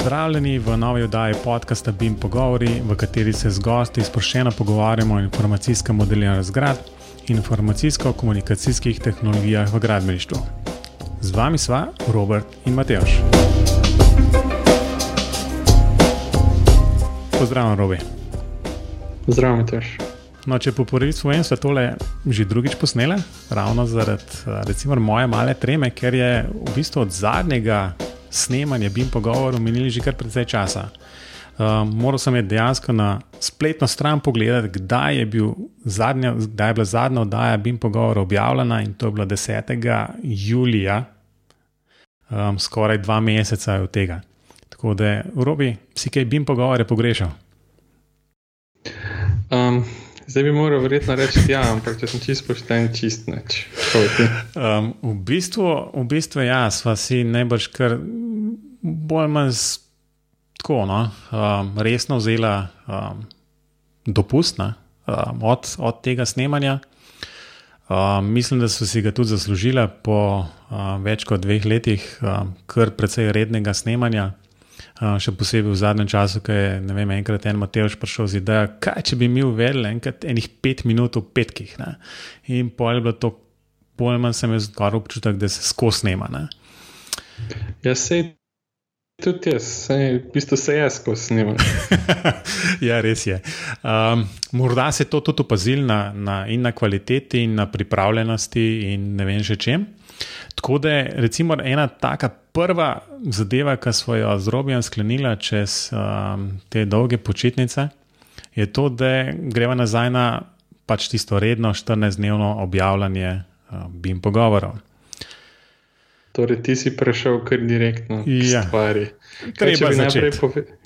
Pozdravljeni v novi oddaji podcasta BIM Pogovori, v kateri se z gosti sproščeno pogovarjamo o informacijskem modeliranju zgrad in informacijsko-komunikacijskih tehnologijah v gradbeništvu. Z vami sva Robert in Mateoš. Pozdravljen, Robi. Zdravo, Mateoš. No, če po prvi svojem so tole že drugič posnele, ravno zaradi recimo, moje male treme, ker je v bistvu od zadnjega snemanja BIM pogovorov minili že kar precej časa. Um, moral sem je dejansko na spletno stran pogledati, kdaj je, bil zadnja, kdaj je bila zadnja oddaja BIM pogovora objavljena in to je bilo 10. julija, um, skoraj dva meseca od tega. Tako da, Robi, si kaj BIM pogovore pogrešal? Um, Zdaj bi moral verjetno reči, ja, ampak če sem čisto pošten, čist neč. Um, v, bistvu, v bistvu, ja, sva si najbrž kar bolj manj tako, no, um, resno vzela um, dopust um, od, od tega snemanja. Um, mislim, da so si ga tudi zaslužila po um, več kot dveh letih, um, kar precej rednega snemanja še posebej v zadnjem času, ko je ne vem, enkrat en Mateoš prišel z idejo, kaj če bi mi uvedli enkrat enih pet minut v petkih. Ne? In pol je bilo to, manj sem jaz zgor občutek, da se skozi snema. Ne? Ja, sej. Tudi jaz, v bistvu se jaz skozi snimam. ja, res je. Um, morda se to tudi opazil na, na, in na kvaliteti, in na pripravljenosti, in ne vem še čem. Tako da je ena taka prva zadeva, ki smo jo z Robijem sklenili čez um, te dolge počitnice, je to, da greva nazaj na pač tisto redno 14-dnevno objavljanje um, BIM pogovorov. Torej, ti si prešel kar direktno ja. stvari. Kaj če,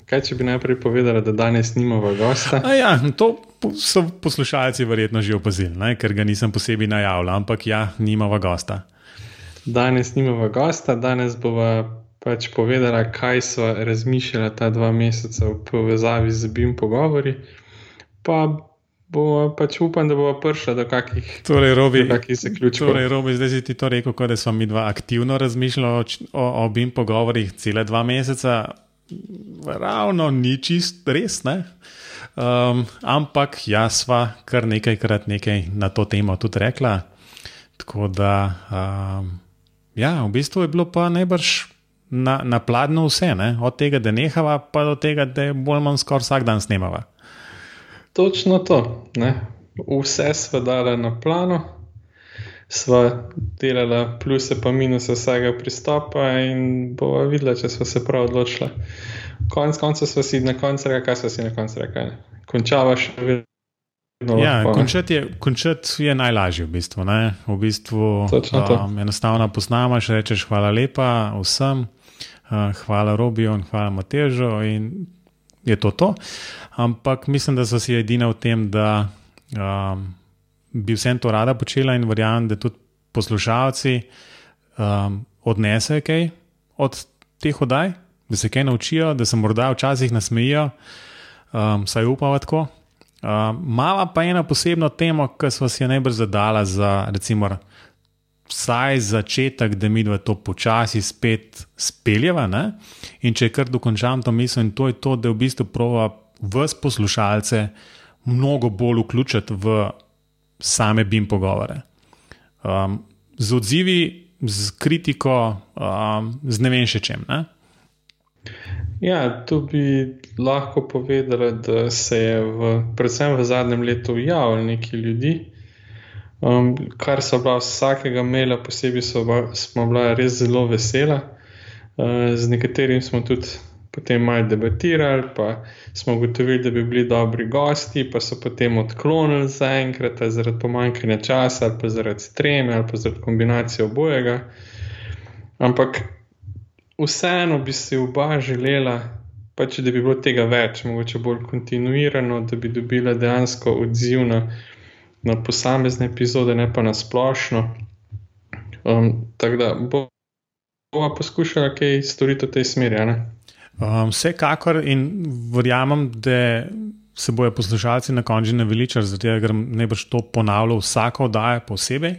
kaj, če bi najprej povedala, da danes nimamo gosta? Ja, to so poslušalci verjetno že opazili, ne? ker ga nisem posebej najavljal, ampak ja, nimamo gosta. Danes nimamo gosta, danes bova pač povedala, kaj so razmišljala ta dva meseca v povezavi z BIM pogovori. Pa bomo pač upam, da bomo prišli do kakih torej, robi, zaključkov. Torej, Robi, zdaj si ti to rekel, da smo mi dva aktivno razmišljali o, o, o BIM pogovorih cele dva meseca. Ravno ni čist res, ne? Um, ampak jaz sva kar nekajkrat nekaj na to temo tudi rekla. Tako da. Um, Ja, v bistvu je bilo pa najbrž na, na pladnju vse, ne? od tega, da nehava, pa do tega, da je bolj ali manj skoraj vsak dan snemava. Točno to. Ne? Vse smo dali na plano, smo delali pluse in minuse vsega pristopa, in bomo videli, če smo se prav odločili. Konec koncev smo si na koncu rekli, kaj smo si na koncu rekli. Končava še vedno. No, ja, končati je, končat je najlažje, v bistvu. Ne? V bistvu um, enostavno posnamaš, rečeš hvala lepa vsem, uh, hvala Robiju in hvala Matežu, in je to to. Ampak mislim, da so si edina v tem, da um, bi vsem to rada počela in verjamem, da tudi poslušalci um, odnesejo kaj od teh oddaj, da se kaj naučijo, da se morda včasih nasmejijo, um, saj upamo tako. Uh, mala pa ena posebna tema, ki smo si jo najbolj zadala za, recimo, vsaj začetek, da mi dva to počasi spet speljeva. Ne? In če kar dokončam to misel, in to je to, da v bistvu prova vse poslušalce mnogo bolj vključiti v same BIM pogovore. Um, z odzivi, z kritiko, um, z ne vem še čem. Ne? Ja, tu bi lahko povedali, da se je v, predvsem v zadnjem letu javilo nekaj ljudi, um, kar so bila vsakega maila posebej, smo bila res zelo vesela. Uh, z nekaterim smo tudi potem malo debatirali, pa smo ugotovili, da bi bili dobri gosti, pa so potem odklonili zaenkrat zaradi pomankanja časa, ali pa zaradi treme, ali pa zaradi kombinacije obojega. Ampak vseeno bi si oba želela, pač, da bi bilo tega več, mogoče bolj kontinuirano, da bi dobila dejansko odziv na, na posamezne epizode, ne pa na splošno. Um, tako da bomo poskušali kaj storiti v tej smeri. Um, vsekakor in verjamem, da. Se bojo poslušalci na koncu naveličali, zato ker ne boš to ponavljal, vsako oddaja posebej.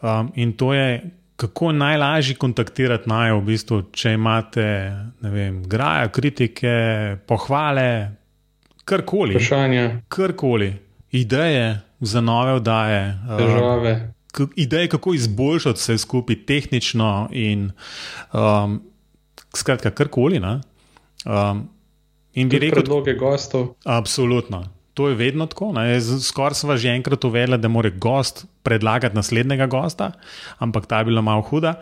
Um, in to je kako najlažje kontaktirati naj, v bistvu, če imate vem, graje, kritike, pohvale, karkoli. Vprašanja. Karkoli, ideje za nove vdaje. Težave. Uh, ideje, kako izboljšati vse skupaj, tehnično in um, skratka, karkoli. Um, in bi rekel: predloge gostov. Absolutno. To je vedno tako. Skoraj smo že enkrat uvedli, da mora gost predlagati naslednjega gosta, ampak ta je bila malo huda.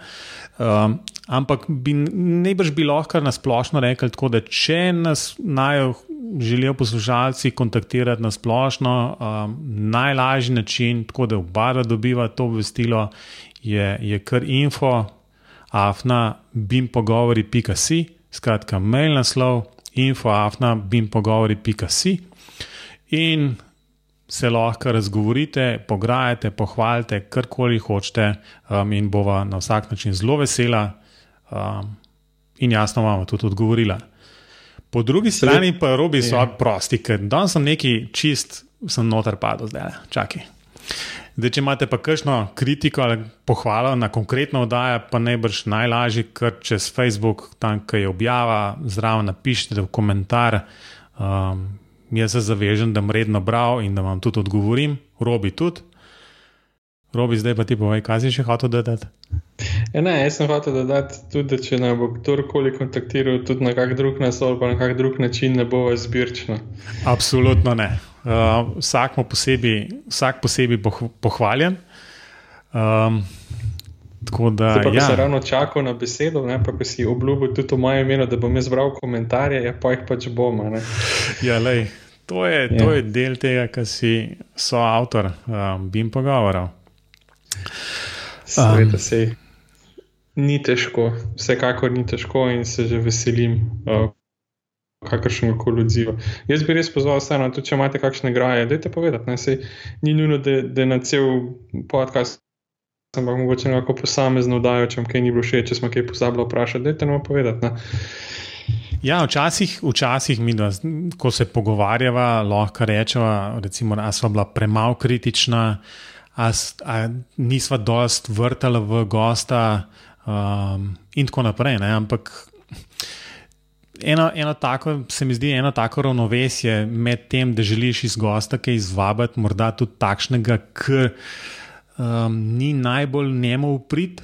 Um, ampak bi najbrž bi lahko na splošno rekli tako, da če nas naj želijo poslušalci kontaktirati na splošno, um, najlažji način, tako da oba dobiva to obvestilo, je, je kar info, afna, bimpogovori.si, skratka, mail naslov, info, afna, bimpogovori.si in se lahko razgovorite, pograjate, pohvalite, karkoli hočete, um, in bova na vsak način zelo vesela um, in jasno vam tudi odgovorila. Po drugi strani pa robi so ja. prosti, ker danes sem neki čist, sem noter padel zdaj, čakaj. Da, če imate pa kakšno kritiko ali pohvalo na konkretno oddajo, pa najbrž najlažje, ker čez Facebook, tam, ki je objava, zraven napišite v komentar. Um, jaz se zavežem, da bom redno bral in da vam tudi odgovorim, robi tudi. Robi, zdaj pa ti povej, kaj si še hotel dodati. Ja, ne, jaz sem hotel dodati tudi, da če nam bo kdorkoli kontaktiral, tudi na kak drug naslov, pa na kak drug način, ne bo zbirčno. Absolutno ne. Uh, vsak, posebej, vsak posebej pohvaljen. Um, Tako da, Zdaj, pa, ja. se ravno čakal na besedo, ne, pa si obljubil tudi v mojem imenu, da bom jaz bral komentarje, ja, pa jih pač bom. Ja, lej, to, je, ja. to je del tega, kar si soavtor um, Bim pogovarjal. Seveda um, se ni težko, vsekakor ni težko in se že veselim. Uh, Kakršen koli odziv. Jaz bi res pozval, da če imate kakšne graje, dajte povedati. Ne, ni nujno, da, da na cel podcast ampak mogoče lahko posamezno vdajo, če vam kaj ni bilo všeč, če smo kaj pozabili vprašati. Dajte nam povedati. Ne? Ja, včasih, včasih mi, da, ko se pogovarjava, lahko rečemo, da smo bila premalo kritična, da nismo dost vrtali v gosta um, in tako naprej. Ne? Ampak eno, eno tako, se mi zdi eno tako ravnovesje med tem, da želiš iz gosta kaj izvabiti, morda tudi takšnega, kar um, ni najbolj njemu uprit,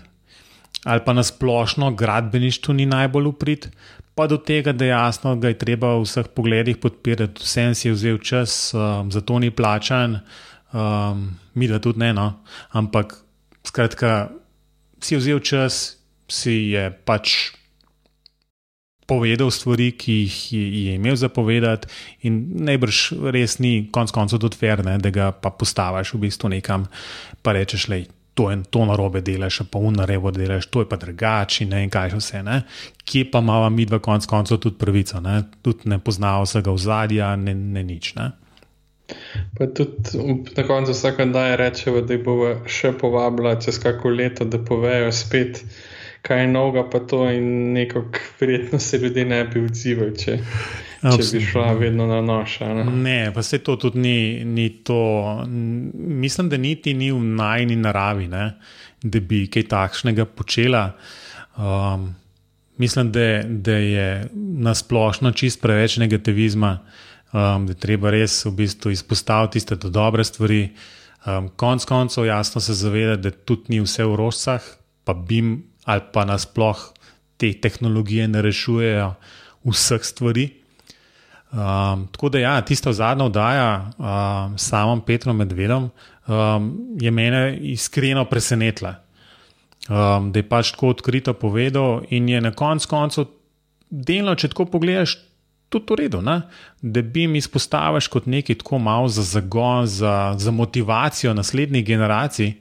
ali pa nasplošno gradbeništvo ni najbolj uprit, pa do tega, da jasno, ga je treba v vseh pogledih podpirati, vsem si je vzel čas, um, zato ni plačan, um, mi da tudi ne, no. ampak skratka, si je vzel čas, si je pač povedal stvari, ki jih je, imel zapovedati, in najbrž res ni konec koncev tudi fair, ne, da ga pa postaviš v bistvu nekam, pa rečeš, da to je to narobe delaš, pa unarevo delaš, to je pa drugače, ne in kaj še vse. Ne. Kje pa imamo mi dva konec koncev tudi pravico, ne. tudi ne poznamo vsega v zadju, ne, ne nič. Ne. Pa tudi na koncu vsake dan rečemo, da jih bo še povabila čez kako leto, da povejo spet kaj novega, pa to in neko verjetno se ljudje ne bi odzivali, če, če bi šla vedno na noša. Ne? ne, pa se to tudi ni, ni to. Mislim, da niti ni v najni naravi, ne? da bi kaj takšnega počela. Um, mislim, da, da je nasplošno čist preveč negativizma, um, da je treba res v bistvu izpostaviti tiste dobre stvari. Um, konc koncev, jasno se zavedati, da tudi ni vse v rožcah, pa bi jim ali pa nasploh te tehnologije ne rešujejo vseh stvari. Um, tako da, ja, tista zadnja oddaja um, s samim Petrom Medvedom um, je mene iskreno presenetila. Um, da je pač tako odkrito povedal, in je na koncu koncev delno, če tako pogledaš, tudi v redu, ne? da bi mi izpostavil kot nekaj tako malo za zagon, za, za motivacijo naslednjih generacij.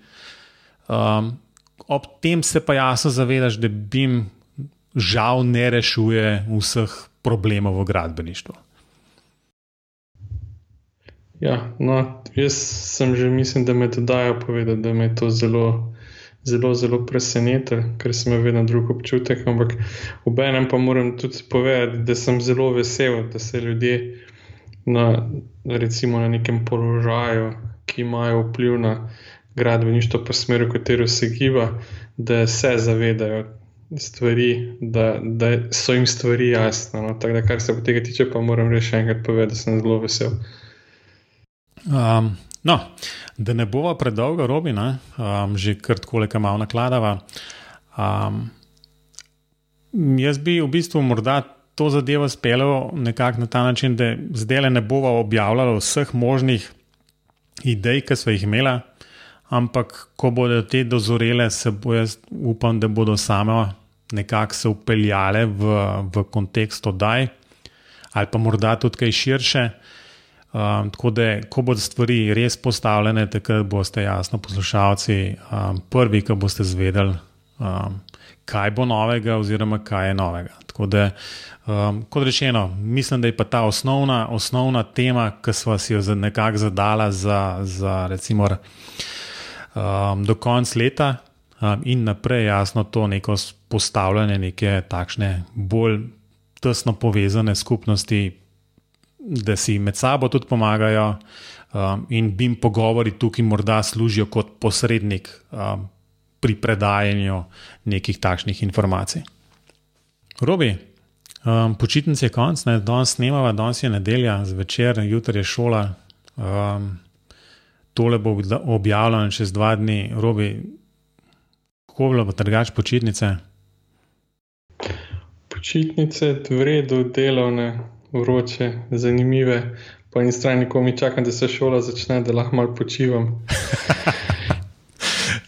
Um, ob tem se pa jasno zavedaš, da BIM žal ne rešuje vseh problemov v gradbeništvu. Ja, no, jaz sem že mislim, da me to dajo povedati, da me to zelo, zelo, zelo preseneča, ker sem imel vedno drug občutek. Ampak ob enem pa moram tudi povedati, da sem zelo vesel, da se ljudje na, recimo, na nekem položaju, ki imajo vpliv na gradbeništvo po smeru, v katero se giba, da se zavedajo stvari, da, da so jim stvari jasne. No? Tako da, kar se tega tiče, pa moram reči enkrat povedati, da sem zelo vesel. Um, no, da ne bova predolga, robi, um, že kar tako le malo nakladava. Um, jaz bi v bistvu morda to zadevo speljal nekako na ta način, da zdaj le ne bova objavljala vseh možnih idej, ki so jih imela, ampak ko bodo te dozorele, se bo jaz upam, da bodo same nekako se upeljale v, v kontekst oddaj, ali pa morda tudi kaj širše. Um, tako da, ko bodo stvari res postavljene, takrat boste jasno poslušalci um, prvi, ki boste zvedeli, um, kaj bo novega, oziroma kaj je novega. Tako da, um, kot rečeno, mislim, da je pa ta osnovna, osnovna tema, ki smo si jo nekako zadala za, za recimo, um, do konca leta um, in naprej, jasno, to neko postavljanje neke takšne bolj tesno povezane skupnosti, da si med sabo tudi pomagajo. Um, in bi jim pogovori tukaj morda služijo kot posrednik um, pri predajanju nekih takšnih informacij. Robi, um, počitnice je konc, ne? danes snemava, danes je nedelja, zvečer, jutri je šola. Um, tole bo objavljeno čez dva dni, robi, kako bilo pa drugač počitnice? Počitnice, v redu, delovne, vroče, zanimive. Po eni strani, ko mi čakam, da se šola začne, da lahko malo počivam.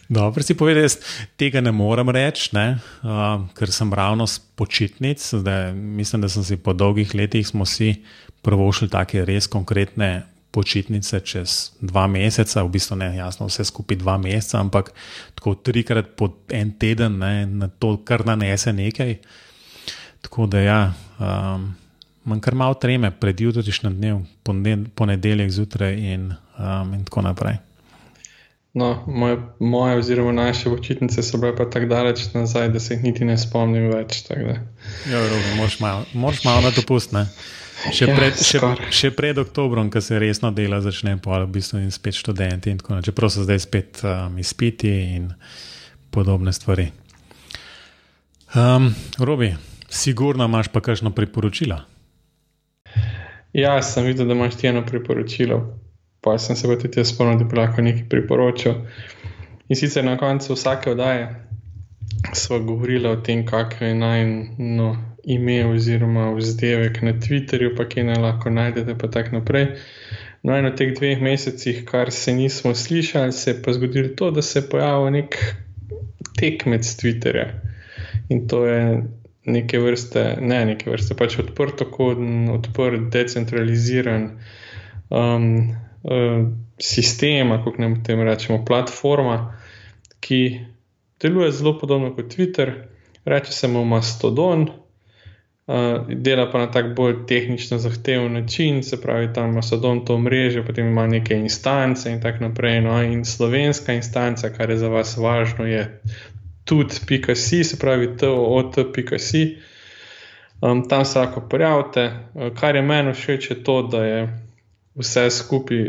Dobro si povedal, jaz tega ne morem reči, ne? Uh, ker sem ravno s počitnic. Zdaj, mislim, da sem si po dolgih letih prvo šel take res konkretne počitnice čez dva meseca, v bistvu ne, jasno, vse skupaj dva meseca, ampak tako trikrat po en teden, ne, na to, kar nanese nekaj. Tako da ja. Um, Manj kar malo treme pred jutrišnjim dnem, ponedeljek zjutraj in, um, in tako naprej. No, moje, moje, oziroma naše počitnice so bile pa tako daleč nazaj, da se jih niti ne spomnim več. Ja, moraš malo, malo na to pustiti. Še, ja, še, še pred oktobrom, ko se resno dela, začne pa v bistvu in spet študenti. In Čeprav so zdaj spet um, izpiti in podobne stvari. Um, Robi, sigurno imaš pa kakšno priporočilo? Ja, sem videl, da imaš ti eno priporočilo pa sem se pa tudi jaz spomnil, da bi lahko nekaj priporočil. In sicer na koncu vsake oddaje smo govorili o tem, kakšno je najno ime oziroma vzdevek na Twitterju, pa kje naj lahko najdete, pa tako naprej. No, in v teh dveh mesecih, kar se nismo slišali, se je pa zgodilo to, da se je pojavil nek tekmec Twitterja. In to je neke vrste, ne neke vrste, pač odprto koden, odprt, decentraliziran. Um, uh, sistema, kako ne tem rečemo, platforma, ki deluje zelo podobno kot Twitter, reče se mu Mastodon, uh, dela pa na tak bolj tehnično zahteven način, se pravi, tam Mastodon to mreže, potem ima neke instance in tako naprej. No, in slovenska instanca, kar je za vas važno, je tudi.si, se pravi, to.si. Um, tam se lahko prijavite. Uh, kar je meni všeč, je to, da je vse skupaj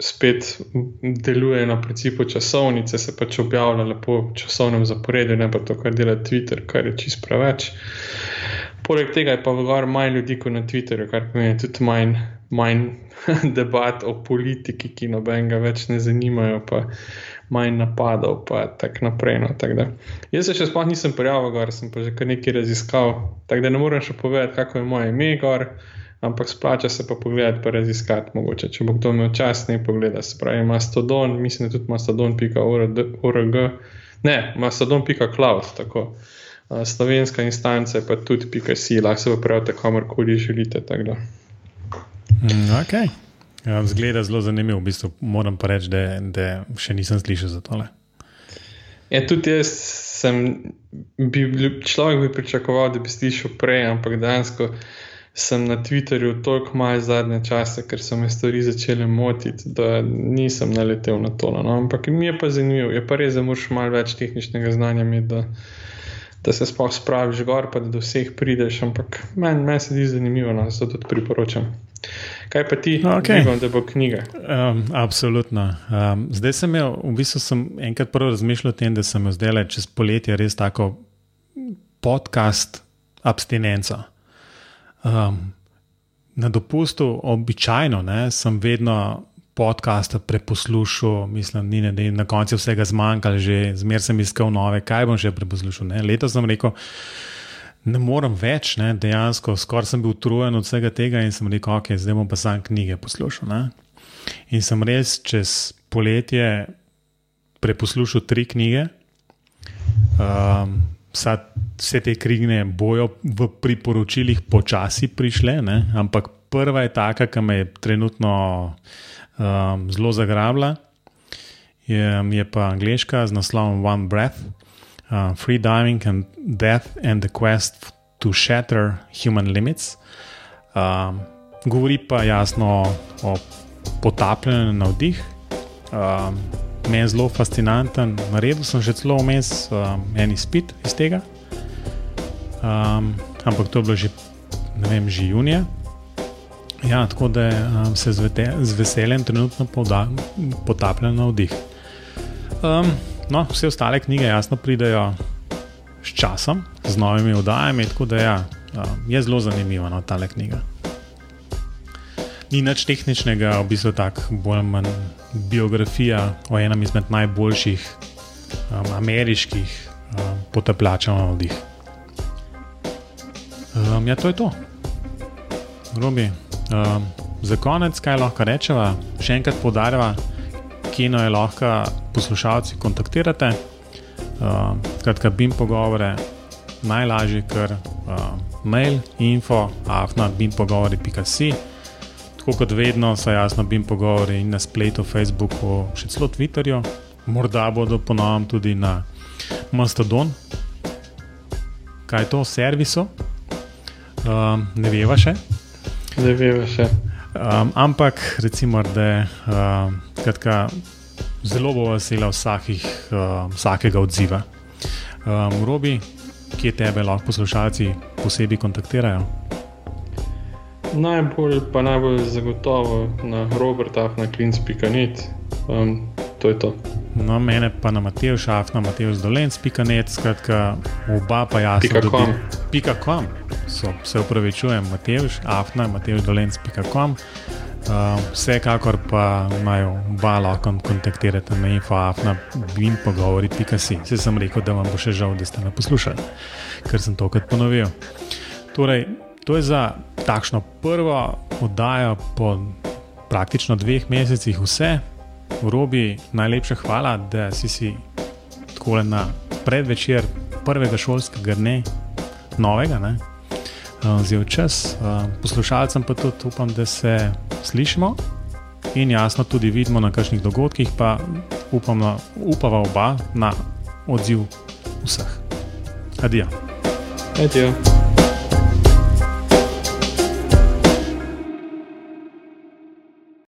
spet deluje na principu časovnice, se pač objavlja lepo v časovnem zaporedju, ne pa to, kar dela Twitter, kar je čist preveč. Poleg tega je pa v gor manj ljudi kot na Twitterju, kar pomeni tudi manj, manj debat o politiki, ki nobenega več ne zanimajo, pa manj napadov, pa tako naprej. No, tak Jaz se še sploh nisem prijavil, gor sem pa že kar nekaj raziskal, tako da ne morem še povedati, kako je moje ime gor ampak splača se pa pogledati, pa raziskati. Mogoče, če bo kdo imel čas, ne pogleda. Se pravi, mastodon, mislim, da tudi mastodon.org, ne, mastodon.cloud, tako. Slovenska instanca je pa tudi pika si, lahko se upravite kamorkoli želite. Mm, ok. Ja, zgleda zelo zanimivo, v bistvu moram pa reči, da, da še nisem slišal za tole. Ja, tudi jaz sem, bi, človek bi pričakoval, da bi slišal prej, ampak dejansko sem na Twitterju toliko malo zadnje čase, ker so me stvari začele motiti, da nisem naletel na to. No. Ampak mi je pa zanimivo, je pa res, da moraš malo več tehničnega znanja imeti, da, da se sploh spraviš gor, pa da do vseh prideš. Ampak meni men se zdi zanimivo, no, zato tudi priporočam. Kaj pa ti, okay. Vem, da bo knjiga? Um, absolutno. Um, zdaj sem imel, v bistvu sem enkrat prvo razmišljal o tem, da sem zdaj le čez poletje res tako podcast abstinenco. Um, na dopustu, običajno, ne, sem vedno podcaste preposlušal, mislim, ni, ne, da je na koncu vsega zmanjkalo, že zmeraj sem iskal nove, kaj bom še preposlušal. Letos sem rekel, ne morem več, ne, dejansko, skoraj sem bil utrujen od vsega tega in sem rekel, ok, zdaj bom pa sam knjige poslušal. Ne. In sem res čez poletje preposlušal tri knjige. Um, Vsa, vse te knjige bojo v priporočilih počasi prišle, ne? ampak prva je taka, ki me je trenutno um, zelo zagrabila. Je, je pa angliška z naslovom One Breath, uh, Free Diving and Death and the Quest to Shatter Human Limits. Um, govori pa jasno o potapljanju na vdih. Um, Meni je zelo fascinanten, naredil sem že celo vmes um, en izpit iz tega. Um, ampak to je bilo že, ne vem, že junija. Ja, tako da um, se z, vete, z veseljem trenutno potapljam na vdih. Um, no, vse ostale knjige jasno pridejo s časom, z novimi oddajami, tako da ja, um, je zelo zanimiva no, ta knjiga. Ni nič tehničnega, v bistvu tako bolj ali manj biografija o enem izmed najboljših um, ameriških um, potapljačev na vdih. Um, ja, to je to. Robi. Um, za konec, kaj lahko rečemo, še enkrat podarjava, kje je lahko poslušalci kontaktirate. Um, kratka, bim pogovore, najlažje, ker um, mail, info, afna, bim pogovori.si. Tako kot vedno, so jasno bim pogovori in na spletu, Facebooku, še celo Twitterju, morda bodo ponovno tudi na Mastodon. Kaj je to, serviso? Um, ne veva še. Ne vem, še. Um, ampak, recimo, da je um, zelo bo vesela vsakih, um, vsakega odziva. Um, Robi, kje tebe lahko poslušalci posebej kontaktirajo? Najbolj, pa najbolj zagotovo na Robertah, na klinc.net. Um, to je to. No, mene pa na Matej Šaf, na Matej Zdolens.net, skratka, oba pa jasno. Pika kom. Pika kom. So, se upravičujem, Matej, afna, Matej Zdolens.com. Uh, vsekakor pa imajo oba lahko kontaktirati na infoafna in pogovori.si. Se sem rekel, da vam bo še žal, da ste me poslušali, ker sem tokrat ponovil. Torej, to je za takšno prvo oddajo po praktično dveh mesecih vse. Robi najlepša hvala, da si si tako na predvečer prvega šolskega dne, novega, ne, vzel čas. Poslušalcem pa tudi upam, da se slišimo in jasno tudi vidimo na kakšnih dogodkih, pa upam, upava oba na odziv vseh. Adijo. Adijo.